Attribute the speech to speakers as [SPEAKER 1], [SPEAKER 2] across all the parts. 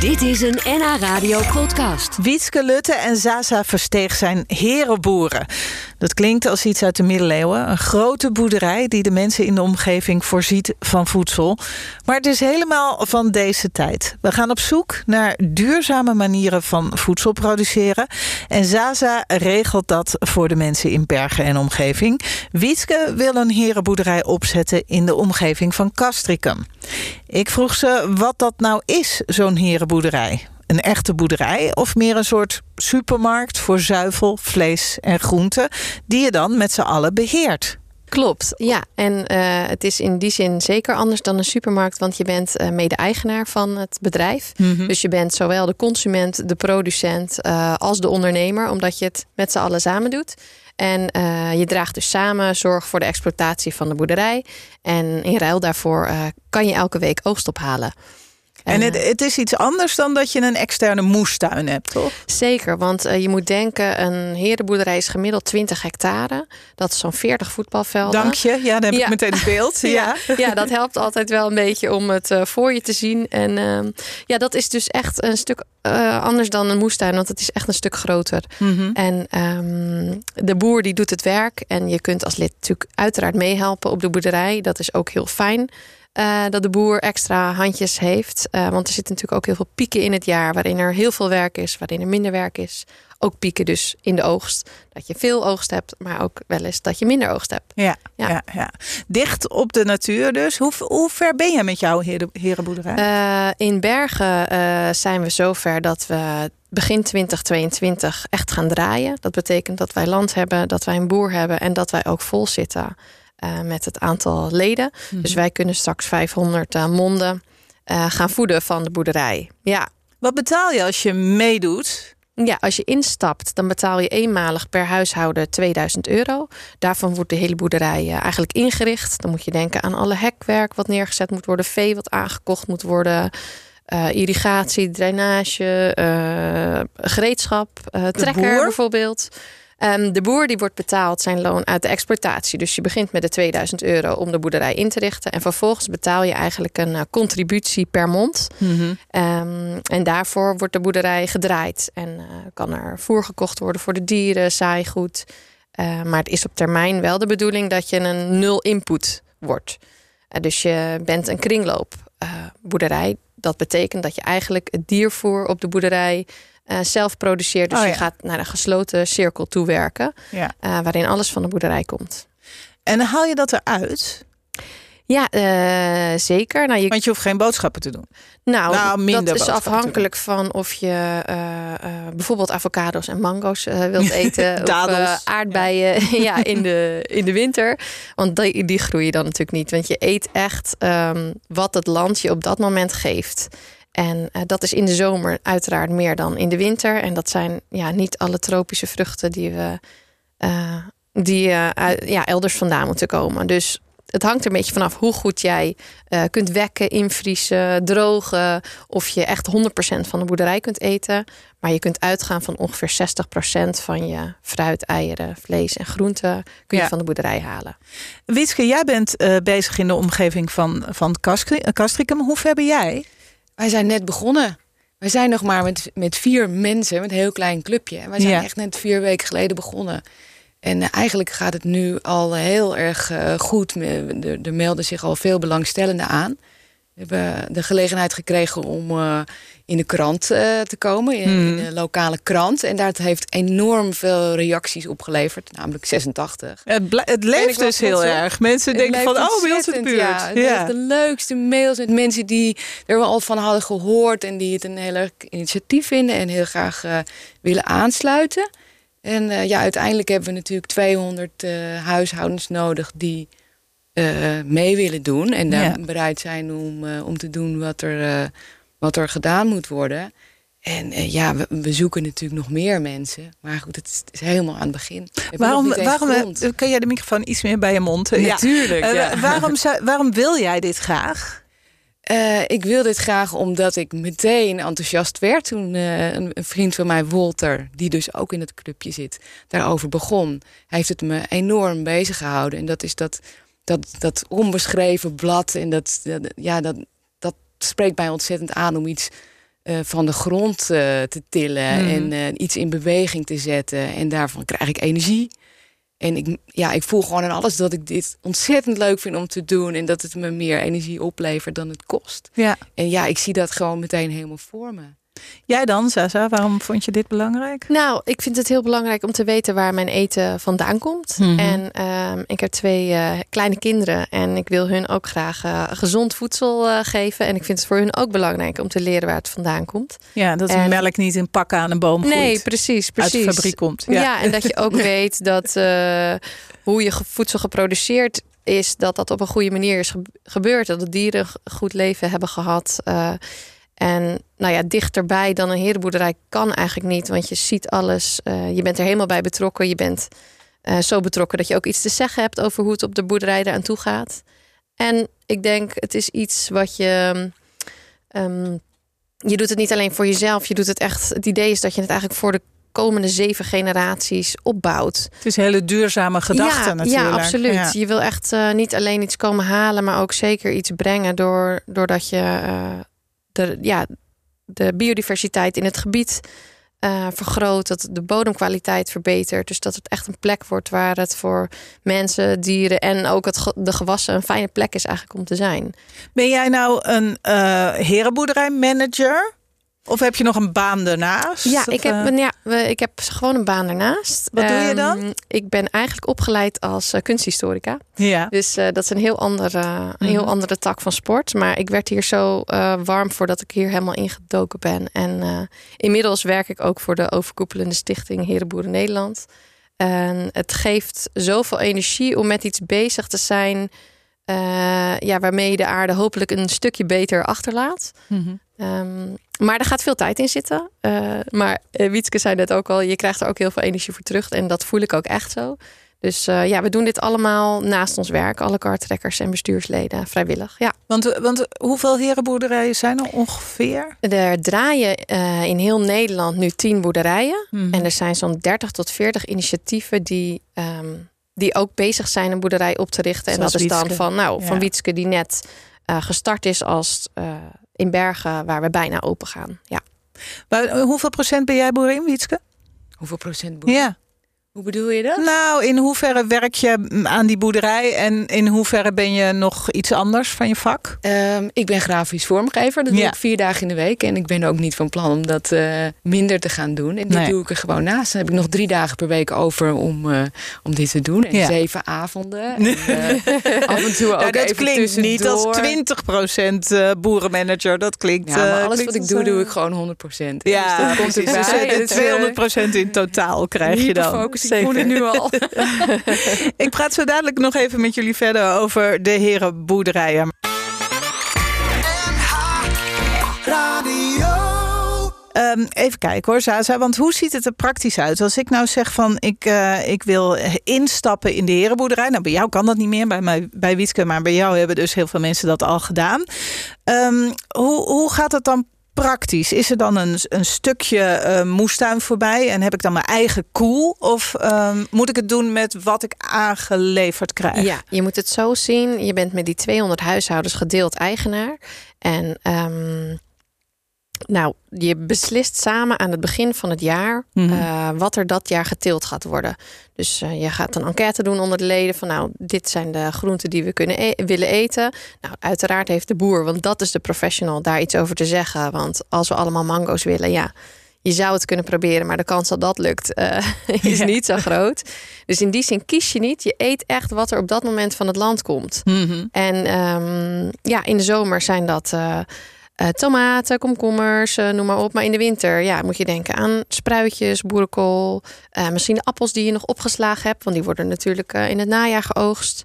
[SPEAKER 1] Dit is een NH Radio podcast.
[SPEAKER 2] Wietske Lutte en Zaza Versteeg zijn herenboeren. Dat klinkt als iets uit de middeleeuwen. Een grote boerderij die de mensen in de omgeving voorziet van voedsel. Maar het is helemaal van deze tijd. We gaan op zoek naar duurzame manieren van voedsel produceren. En Zaza regelt dat voor de mensen in Bergen en omgeving. Wietske wil een herenboerderij opzetten in de omgeving van Castricum. Ik vroeg ze wat dat nou is, zo'n herenboerderij. Een echte boerderij of meer een soort supermarkt voor zuivel, vlees en groenten... die je dan met z'n allen beheert?
[SPEAKER 3] Klopt, ja. En uh, het is in die zin zeker anders dan een supermarkt, want je bent uh, mede-eigenaar van het bedrijf. Mm -hmm. Dus je bent zowel de consument, de producent uh, als de ondernemer, omdat je het met z'n allen samen doet. En je draagt dus samen zorg voor de exploitatie van de boerderij. En in ruil daarvoor kan je elke week oogst ophalen.
[SPEAKER 2] En het, het, is iets anders dan dat je een externe moestuin hebt, toch?
[SPEAKER 3] Zeker, want uh, je moet denken, een herenboerderij is gemiddeld 20 hectare. Dat is zo'n 40 voetbalvelden.
[SPEAKER 2] Dank je, ja, dan heb ja. ik meteen het beeld.
[SPEAKER 3] ja. ja. Ja, dat helpt altijd wel een beetje om het uh, voor je te zien. En uh, ja, dat is dus echt een stuk uh, anders dan een moestuin, want het is echt een stuk groter. Mm -hmm. En um, de boer die doet het werk en je kunt als lid natuurlijk uiteraard meehelpen op de boerderij. Dat is ook heel fijn. Uh, dat de boer extra handjes heeft. Uh, want er zitten natuurlijk ook heel veel pieken in het jaar... waarin er heel veel werk is, waarin er minder werk is. Ook pieken dus in de oogst. Dat je veel oogst hebt, maar ook wel eens dat je minder oogst hebt.
[SPEAKER 2] Ja, ja. ja, ja. Dicht op de natuur dus. Hoe, hoe ver ben je met jouw heren, herenboerderij?
[SPEAKER 3] Uh, in Bergen zijn we zover dat we begin 2022 echt gaan draaien. Dat betekent dat wij land hebben, dat wij een boer hebben... en dat wij ook vol zitten... Uh, met het aantal leden. Mm -hmm. Dus wij kunnen straks 500 uh, monden uh, gaan voeden van de boerderij. Ja.
[SPEAKER 2] Wat betaal je als je meedoet?
[SPEAKER 3] Ja, als je instapt, dan betaal je eenmalig per huishouden 2000 euro. Daarvan wordt de hele boerderij eigenlijk ingericht. Dan moet je denken aan alle hekwerk wat neergezet moet worden, vee wat aangekocht moet worden. irrigatie, drainage, gereedschap, trekker bijvoorbeeld. Um, de boer die wordt betaald zijn loon uit de exploitatie. Dus je begint met de 2000 euro om de boerderij in te richten. En vervolgens betaal je eigenlijk een uh, contributie per mond. Mm -hmm. um, en daarvoor wordt de boerderij gedraaid. En uh, kan er voer gekocht worden voor de dieren, saaigoed. Uh, maar het is op termijn wel de bedoeling dat je een nul input wordt. dus je bent een kringloopboerderij. Dat betekent dat je eigenlijk het diervoer op de boerderij uh, zelf produceert. Dus oh, ja. je gaat naar een gesloten cirkel toewerken. Ja. Uh, waarin alles van de boerderij komt.
[SPEAKER 2] En haal je dat eruit?
[SPEAKER 3] Ja, uh, zeker. Nou, je...
[SPEAKER 2] Want je hoeft geen boodschappen te doen.
[SPEAKER 3] Nou, nou dat is afhankelijk van of je bijvoorbeeld avocado's en mango's wilt eten. of aardbeien ja, in, de, in de winter. Want die, die groeien dan natuurlijk niet. Want je eet echt um, wat het land je op dat moment geeft. En uh, dat is in de zomer uiteraard meer dan in de winter. En dat zijn ja, niet alle tropische vruchten die we uh, die uh, ja, elders vandaan moeten komen. Dus het hangt er een beetje vanaf hoe goed jij kunt wekken, invriezen, drogen. Of je echt 100% van de boerderij kunt eten. Maar je kunt uitgaan van ongeveer 60% van je fruit, eieren, vlees en groenten kun je ja. van de boerderij halen.
[SPEAKER 2] Witske, jij bent bezig in de omgeving van, van Castricum. Hoe ver ben jij?
[SPEAKER 4] Wij zijn net begonnen. Wij zijn nog maar met, met vier mensen, met een heel klein clubje. En wij zijn ja. echt net vier weken geleden begonnen. En uh, eigenlijk gaat het nu al heel erg uh, goed. Er, er melden zich al veel belangstellenden aan. We hebben de gelegenheid gekregen om uh, in de krant uh, te komen, in,
[SPEAKER 2] Hmm.
[SPEAKER 4] in, de lokale krant. En dat heeft enorm veel reacties opgeleverd, namelijk 86.
[SPEAKER 2] Het, het leeft dus heel erg. Mensen
[SPEAKER 4] het
[SPEAKER 2] denken van, oh, bij ons de buurt.
[SPEAKER 4] Ja, het ja. de leukste mails met mensen die er wel al van hadden gehoord... en die het een heel erg initiatief vinden en heel graag uh, willen aansluiten. En uh, ja, uiteindelijk hebben we natuurlijk 200 huishoudens nodig... die mee willen doen en daar ja. bereid zijn om, om te doen wat er wat er gedaan moet worden. En uh, ja, we, we, zoeken natuurlijk nog meer mensen. Maar goed, het is, het is helemaal aan het begin.
[SPEAKER 2] Waarom, waarom kan jij de microfoon iets meer bij je mond?
[SPEAKER 4] Natuurlijk.
[SPEAKER 2] Ja.
[SPEAKER 4] Ja.
[SPEAKER 2] Uh, waarom, zou, waarom wil jij dit graag?
[SPEAKER 4] Uh, ik wil dit graag omdat ik meteen enthousiast werd toen een, een, vriend van mij, Walter, die dus ook in het clubje zit, daarover begon. Hij heeft het me enorm bezig gehouden. En dat is dat, dat, dat onbeschreven blad en dat, dat ja, dat, spreekt mij ontzettend aan om iets eh, van de grond eh, te tillen
[SPEAKER 2] Mhm.
[SPEAKER 4] en eh, iets in beweging te zetten. En daarvan krijg ik energie. En ik, ja, ik voel gewoon aan alles dat ik dit ontzettend leuk vind om te doen. En dat het me meer energie oplevert dan het kost.
[SPEAKER 2] Ja.
[SPEAKER 4] En ja, ik zie dat gewoon meteen helemaal voor me.
[SPEAKER 2] Jij dan, Sasa, waarom vond je dit belangrijk?
[SPEAKER 3] Nou, ik vind het heel belangrijk om te weten waar mijn eten vandaan komt.
[SPEAKER 2] Mhm.
[SPEAKER 3] En ehm, ik heb twee eh, kleine kinderen en ik wil hun ook graag eh, gezond voedsel eh, geven. En ik vind het voor hun ook belangrijk om te leren waar het vandaan komt.
[SPEAKER 2] Ja, dat
[SPEAKER 3] En-
[SPEAKER 2] melk niet in pakken aan een boom groeit.
[SPEAKER 3] Nee, precies,
[SPEAKER 2] uit
[SPEAKER 3] precies.
[SPEAKER 2] de fabriek komt.
[SPEAKER 3] Ja.
[SPEAKER 2] Ja,
[SPEAKER 3] en dat je ook weet dat hoe je voedsel geproduceerd is, dat dat op een goede manier is ge- gebeurd. Dat de dieren een goed leven hebben gehad. En nou ja, dichterbij dan een herenboerderij kan eigenlijk niet. Want je ziet alles. eh, je bent er helemaal bij betrokken. Je bent eh, zo betrokken dat je ook iets te zeggen hebt over hoe het op de boerderij eraan toe gaat. En ik denk, het is iets wat je. ehm, je doet het niet alleen voor jezelf. Je doet het echt. Het idee is dat je het eigenlijk voor de komende zeven generaties opbouwt.
[SPEAKER 2] het is een hele duurzame gedachte
[SPEAKER 3] ja,
[SPEAKER 2] natuurlijk.
[SPEAKER 3] Ja, absoluut.
[SPEAKER 2] Ja.
[SPEAKER 3] Je wil echt eh, niet alleen iets komen halen, maar ook zeker iets brengen door, doordat je de, ja, de biodiversiteit in het gebied eh, vergroot, dat de bodemkwaliteit verbetert. Dus dat het echt een plek wordt waar het voor mensen, dieren en ook het, de gewassen een fijne plek is eigenlijk om te zijn.
[SPEAKER 2] Ben jij nou een eh herenboerderijmanager? Of heb je nog een baan daarnaast?
[SPEAKER 3] Ja, ik heb,
[SPEAKER 2] eh,
[SPEAKER 3] ja ik heb gewoon een baan ernaast.
[SPEAKER 2] Wat doe je dan?
[SPEAKER 3] Ehm, Ik ben eigenlijk opgeleid als eh, kunsthistorica.
[SPEAKER 2] ja.
[SPEAKER 3] Dus eh, dat is een heel, andere, een heel
[SPEAKER 2] Mhm.
[SPEAKER 3] andere tak van sport. Maar ik werd hier zo warm voor dat ik hier helemaal ingedoken ben. En inmiddels werk ik ook voor de overkoepelende stichting Herenboeren Nederland. En het geeft zoveel energie om met iets bezig te zijn. ja, waarmee je de aarde hopelijk een stukje beter achterlaat. Ehm, maar er gaat veel tijd in zitten. Eh, maar uh, Wietske zei net ook al, je krijgt er ook heel veel energie voor terug. En dat voel ik ook echt zo. Dus uh, ja, we doen dit allemaal naast ons werk. Alle kartrekkers en bestuursleden vrijwillig. Ja.
[SPEAKER 2] Want, want hoeveel herenboerderijen zijn er ongeveer?
[SPEAKER 3] Er draaien uh, in heel Nederland nu tien boerderijen.
[SPEAKER 2] Mhm.
[SPEAKER 3] En er zijn zo'n 30 tot 40 initiatieven die, um, die ook bezig zijn een boerderij op te richten.
[SPEAKER 2] Zoals
[SPEAKER 3] en dat is dan van, nou,
[SPEAKER 2] Ja.
[SPEAKER 3] van Wietske die net uh, gestart is als in Bergen, waar we bijna open gaan. Ja.
[SPEAKER 2] Maar, hoeveel procent ben jij boerin, Wietske?
[SPEAKER 4] Hoeveel procent boer?
[SPEAKER 2] Ja.
[SPEAKER 4] Hoe bedoel je dat?
[SPEAKER 2] Nou, in hoeverre werk je aan die boerderij en in hoeverre ben je nog iets anders van je vak?
[SPEAKER 4] Um, ik ben grafisch vormgever. Dat doe ik vier dagen in de week. En ik ben ook niet van plan om dat uh, minder te gaan doen. En dit
[SPEAKER 2] Nee.
[SPEAKER 4] doe ik er gewoon naast. Dan heb ik nog drie dagen per week over om, uh, om dit te doen. En
[SPEAKER 2] Ja.
[SPEAKER 4] zeven avonden. En, uh, af en toe ook
[SPEAKER 2] dat
[SPEAKER 4] even
[SPEAKER 2] klinkt niet als
[SPEAKER 4] tussendoor.
[SPEAKER 2] 20% eh, boerenmanager. Dat klinkt.
[SPEAKER 4] Ja, maar
[SPEAKER 2] eh,
[SPEAKER 4] alles
[SPEAKER 2] klinkt
[SPEAKER 4] wat ik doe,
[SPEAKER 2] eh,
[SPEAKER 4] doe ik gewoon 100%.
[SPEAKER 2] Ja,
[SPEAKER 4] dus dat komt erbij.
[SPEAKER 2] Dus, eh,
[SPEAKER 4] Het, eh,
[SPEAKER 2] 200% in totaal krijg je dan.
[SPEAKER 4] Hyperfocus, ik voel het nu al.
[SPEAKER 2] Ik praat zo dadelijk nog even met jullie verder over de herenboerderijen. Um, even kijken hoor, Zaza. Want hoe ziet het er praktisch uit? Als ik nou zeg van ik, uh, ik wil instappen in de herenboerderij. Nou, bij jou kan dat niet meer, bij, mij, bij Wietske. Maar bij jou hebben dus heel veel mensen dat al gedaan. Um, hoe, hoe gaat het dan praktisch? Is er dan een, een stukje uh, moestuin voorbij en heb ik dan mijn eigen koel? Of um, moet ik het doen met wat ik aangeleverd krijg?
[SPEAKER 3] Ja, je moet het zo zien. Je bent met die 200 huishoudens gedeeld eigenaar. En um, nou, je beslist samen aan het begin van het jaar
[SPEAKER 2] Mhm.
[SPEAKER 3] mm -hmm. uh, wat er dat jaar geteeld gaat worden. Dus uh, je gaat een enquête doen onder de leden van nou, dit zijn de groenten die we kunnen e willen eten. Nou, uiteraard heeft de boer, want dat is de professional, daar iets over te zeggen. Want als we allemaal mango's willen, ja, je zou het kunnen proberen, maar de kans dat dat lukt uh, is
[SPEAKER 2] Ja.
[SPEAKER 3] niet zo groot. Dus in die zin kies je niet. Je eet echt wat er op dat moment van het land komt.
[SPEAKER 2] Mhm.
[SPEAKER 3] En um, ja, in de zomer zijn dat uh, uh, tomaten, komkommers, uh, noem maar op. Maar in de winter ja, moet je denken aan spruitjes, boerenkool. Uh, misschien de appels die je nog opgeslagen hebt. Want die worden natuurlijk uh, in het najaar geoogst.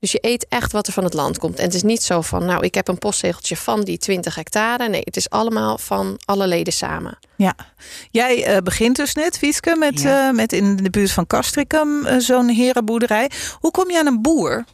[SPEAKER 3] Dus je eet echt wat er van het land komt. En het is niet zo van, nou, ik heb een postzegeltje van die 20 hectare. Nee, het is allemaal van alle leden samen.
[SPEAKER 2] Ja, jij uh, begint dus net, Wietske, met,
[SPEAKER 4] Ja.
[SPEAKER 2] uh, met in de buurt van Castricum uh, zo'n herenboerderij. Hoe kom je aan een boer?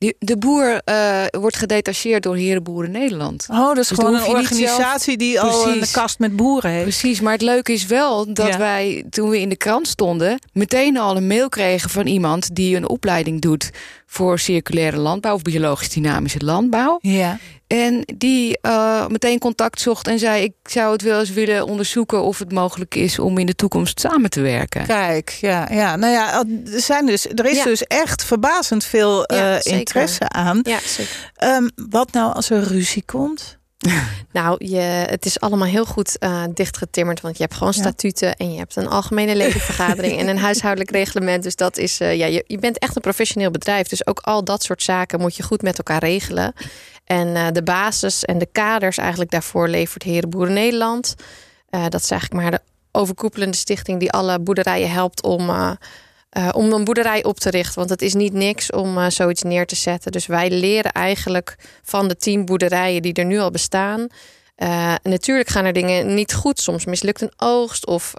[SPEAKER 4] Die, de boer uh, wordt gedetacheerd door Herenboeren Nederland.
[SPEAKER 2] Oh, dat is
[SPEAKER 4] Dus
[SPEAKER 2] gewoon een organisatie die al een
[SPEAKER 4] Precies.
[SPEAKER 2] kast met boeren heeft.
[SPEAKER 4] Precies, maar het leuke is wel dat
[SPEAKER 2] Ja.
[SPEAKER 4] wij toen we in de krant stonden... meteen al een mail kregen van iemand die een opleiding doet... voor circulaire landbouw of biologisch dynamische landbouw.
[SPEAKER 2] Ja.
[SPEAKER 4] En die uh, meteen contact zocht en zei: Ik zou het wel eens willen onderzoeken of het mogelijk is om in de toekomst samen te werken.
[SPEAKER 2] Kijk, ja, ja. nou ja, er, zijn dus, er is
[SPEAKER 3] Ja.
[SPEAKER 2] dus echt verbazend veel
[SPEAKER 3] Ja,
[SPEAKER 2] eh, interesse aan.
[SPEAKER 3] Ja, zeker.
[SPEAKER 2] Ehm, wat nou als er ruzie komt?
[SPEAKER 3] Nou, je, het is allemaal heel goed eh, dichtgetimmerd. Want je hebt gewoon
[SPEAKER 2] Ja.
[SPEAKER 3] statuten en je hebt een algemene ledenvergadering en een huishoudelijk reglement. Dus dat is, eh, ja, je, je bent echt een professioneel bedrijf. Dus ook al dat soort zaken moet je goed met elkaar regelen. En eh, de basis en de kaders eigenlijk daarvoor levert Herenboeren Nederland. Eh, dat is eigenlijk maar de overkoepelende stichting die alle boerderijen helpt om. eh, om een boerderij op te richten. Want het is niet niks om zoiets neer te zetten. Dus wij leren eigenlijk van de tien boerderijen die er nu al bestaan. Natuurlijk gaan er dingen niet goed. Soms mislukt een oogst of...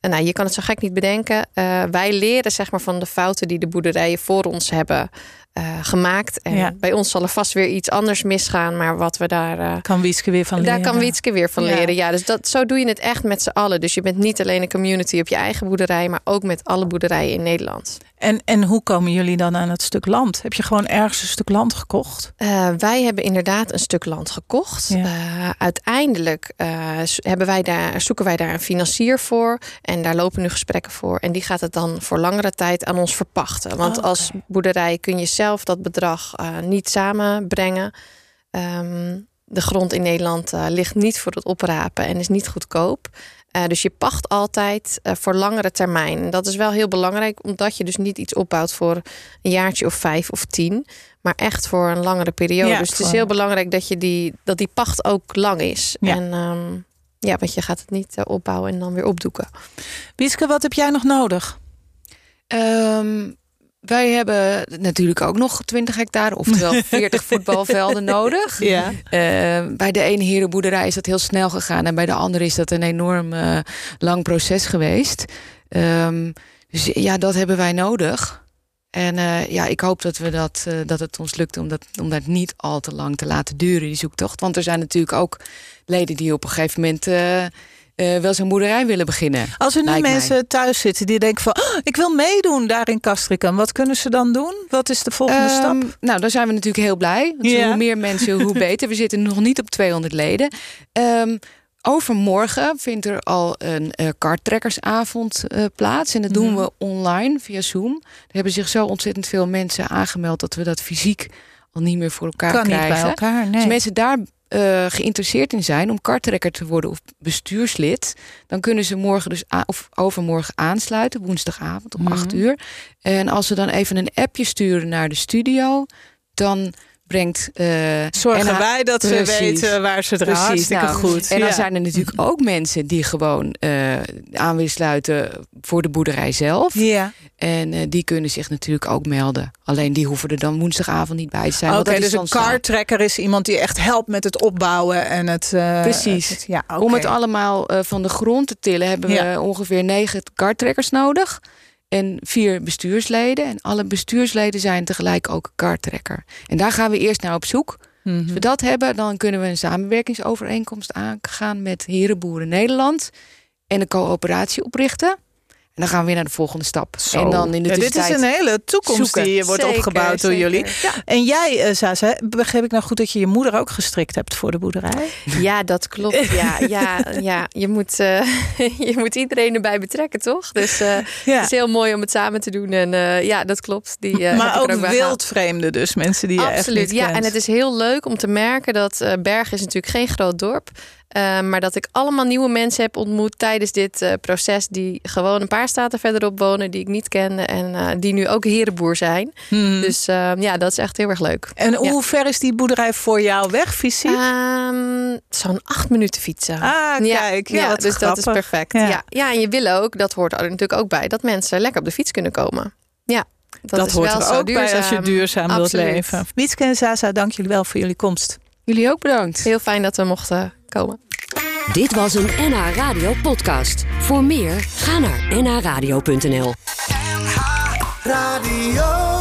[SPEAKER 3] nou, je kan het zo gek niet bedenken. Wij leren zeg maar, van de fouten die de boerderijen voor ons hebben eh, gemaakt. En
[SPEAKER 2] Ja.
[SPEAKER 3] bij ons zal er vast weer iets anders misgaan. Maar wat we daar... eh,
[SPEAKER 2] Kan Wieske weer van
[SPEAKER 3] daar
[SPEAKER 2] leren?
[SPEAKER 3] kan Wietske weer van
[SPEAKER 2] Ja.
[SPEAKER 3] leren. Ja, dus dat, zo doe je het echt met z'n allen. Dus je bent niet alleen een community op je eigen boerderij, maar ook met alle boerderijen in Nederland.
[SPEAKER 2] En, en hoe komen jullie dan aan het stuk land? Heb je gewoon ergens een stuk land gekocht?
[SPEAKER 3] Eh, wij hebben inderdaad een stuk land gekocht.
[SPEAKER 2] Ja.
[SPEAKER 3] Uiteindelijk hebben wij daar, zoeken wij daar een financier voor. En daar lopen nu gesprekken voor. En die gaat het dan voor langere tijd aan ons verpachten. Want
[SPEAKER 2] Oh,
[SPEAKER 3] als boerderij kun je zelf dat bedrag eh, niet samenbrengen. Ehm, de grond in Nederland eh, ligt niet voor het oprapen en is niet goedkoop. Eh, dus je pacht altijd eh, voor langere termijn. Dat is wel heel belangrijk, omdat je dus niet iets opbouwt voor een jaartje of vijf of tien, maar echt voor een langere periode.
[SPEAKER 2] Ja,
[SPEAKER 3] dus het is heel belangrijk dat, je die, dat die pacht ook lang is.
[SPEAKER 2] Ja.
[SPEAKER 3] En ehm, ja, want je gaat het niet opbouwen en dan weer opdoeken.
[SPEAKER 2] Wieske, wat heb jij nog nodig?
[SPEAKER 4] Ehm, wij hebben natuurlijk ook nog 20 hectare, oftewel 40 voetbalvelden nodig.
[SPEAKER 2] Ja.
[SPEAKER 4] Eh, bij de ene herenboerderij is dat heel snel gegaan. En bij de andere is dat een enorm eh, lang proces geweest. Ehm, dus ja, dat hebben wij nodig. En eh, ja, ik hoop dat, we dat, dat het ons lukt om dat, om dat niet al te lang te laten duren, die zoektocht. Want er zijn natuurlijk ook leden die op een gegeven moment eh, wel zo'n boerderij willen beginnen.
[SPEAKER 2] Als er nu
[SPEAKER 4] mij.
[SPEAKER 2] mensen thuis zitten die denken van... "Oh, ik wil meedoen daar in Castricum. Wat kunnen ze dan doen? Wat is de volgende
[SPEAKER 4] Ehm,
[SPEAKER 2] stap?
[SPEAKER 4] Nou, dan zijn we natuurlijk heel blij. Want
[SPEAKER 2] Ja.
[SPEAKER 4] Hoe meer mensen, hoe beter. We zitten nog niet op 200 leden. Ehm, overmorgen vindt er al een eh karttrekkersavond eh, plaats. En dat doen
[SPEAKER 2] Mhm.
[SPEAKER 4] we online via Zoom. Er hebben zich zo ontzettend veel mensen aangemeld... dat we dat fysiek al niet meer voor elkaar
[SPEAKER 2] Kan niet
[SPEAKER 4] krijgen.
[SPEAKER 2] bij elkaar, nee.
[SPEAKER 4] Als mensen daar eh, geïnteresseerd in zijn om karttrekker te worden of bestuurslid, dan kunnen ze morgen dus of overmorgen aansluiten, woensdagavond om
[SPEAKER 2] Mhm.
[SPEAKER 4] 8 uur. En als ze dan even een appje sturen naar de studio, dan brengt. eh,
[SPEAKER 2] Zorgen
[SPEAKER 4] NH
[SPEAKER 2] wij dat ze weten waar ze er hartstikke
[SPEAKER 4] nou,
[SPEAKER 2] goed.
[SPEAKER 4] En dan
[SPEAKER 2] Ja.
[SPEAKER 4] zijn er natuurlijk ook mensen die gewoon eh aan willen sluiten voor de boerderij zelf.
[SPEAKER 2] Ja,
[SPEAKER 4] En eh, die kunnen zich natuurlijk ook melden. Alleen die hoeven er dan woensdagavond niet bij te zijn.
[SPEAKER 2] oké. dus een cartrekker is iemand die echt helpt met het opbouwen en het...
[SPEAKER 4] Precies.
[SPEAKER 2] het- ja.
[SPEAKER 4] Om het allemaal van de grond te tillen hebben we ongeveer negen karttrekkers nodig. En vier bestuursleden. En alle bestuursleden zijn tegelijk ook een karttrekker. En daar gaan we eerst naar op zoek.
[SPEAKER 2] Mhm.
[SPEAKER 4] Als we dat hebben, dan kunnen we een samenwerkingsovereenkomst aangaan met Herenboeren Nederland. En een coöperatie oprichten. En dan gaan we weer naar de volgende stap.
[SPEAKER 2] Zo.
[SPEAKER 4] En dan in de
[SPEAKER 2] Ja, dit is een hele toekomst
[SPEAKER 4] zoeken.
[SPEAKER 2] die wordt
[SPEAKER 3] Zeker,
[SPEAKER 2] opgebouwd door
[SPEAKER 3] zeker.
[SPEAKER 2] jullie.
[SPEAKER 3] Ja.
[SPEAKER 2] En jij, eh Zaza, begreep ik nou goed dat je je moeder ook gestrikt hebt voor de boerderij?
[SPEAKER 3] Ja, dat klopt. Ja, ja, ja. Je, moet, eh, je moet iedereen erbij betrekken, toch? Dus eh,
[SPEAKER 2] Ja.
[SPEAKER 3] het is heel mooi om het samen te doen. En eh, ja, dat klopt. Die, eh,
[SPEAKER 2] maar ook
[SPEAKER 3] er bij gehaald.
[SPEAKER 2] wildvreemde dus, mensen die je echt
[SPEAKER 3] Absoluut,
[SPEAKER 2] niet
[SPEAKER 3] ja.
[SPEAKER 2] kent.
[SPEAKER 3] En het is heel leuk om te merken dat eh Berg is natuurlijk geen groot dorp. Eh, maar dat ik allemaal nieuwe mensen heb ontmoet tijdens dit eh, proces. Die gewoon een paar staten verderop wonen, die ik niet kende. En eh, die nu ook herenboer zijn.
[SPEAKER 2] Hmm.
[SPEAKER 3] Dus eh, ja, dat is echt heel erg leuk.
[SPEAKER 2] En hoe
[SPEAKER 3] Ja.
[SPEAKER 2] ver is die boerderij voor jou weg, fysiek?
[SPEAKER 3] Ehm, Zo'n acht minuten fietsen.
[SPEAKER 2] ah, kijk. Ja,
[SPEAKER 3] dus dat is perfect.
[SPEAKER 2] Ja.
[SPEAKER 3] Ja. En je wil ook, dat hoort er natuurlijk ook bij, dat mensen lekker op de fiets kunnen komen. Ja, dat,
[SPEAKER 2] hoort
[SPEAKER 3] wel
[SPEAKER 2] er
[SPEAKER 3] zo
[SPEAKER 2] ook bij als je duurzaam wilt leven. Wietske en Zaza, dank jullie wel voor jullie komst.
[SPEAKER 4] Jullie ook bedankt.
[SPEAKER 3] Heel fijn dat we mochten komen.
[SPEAKER 1] Dit was een NH Radio podcast. Voor meer, ga naar nhradio.nl.
[SPEAKER 5] Radio.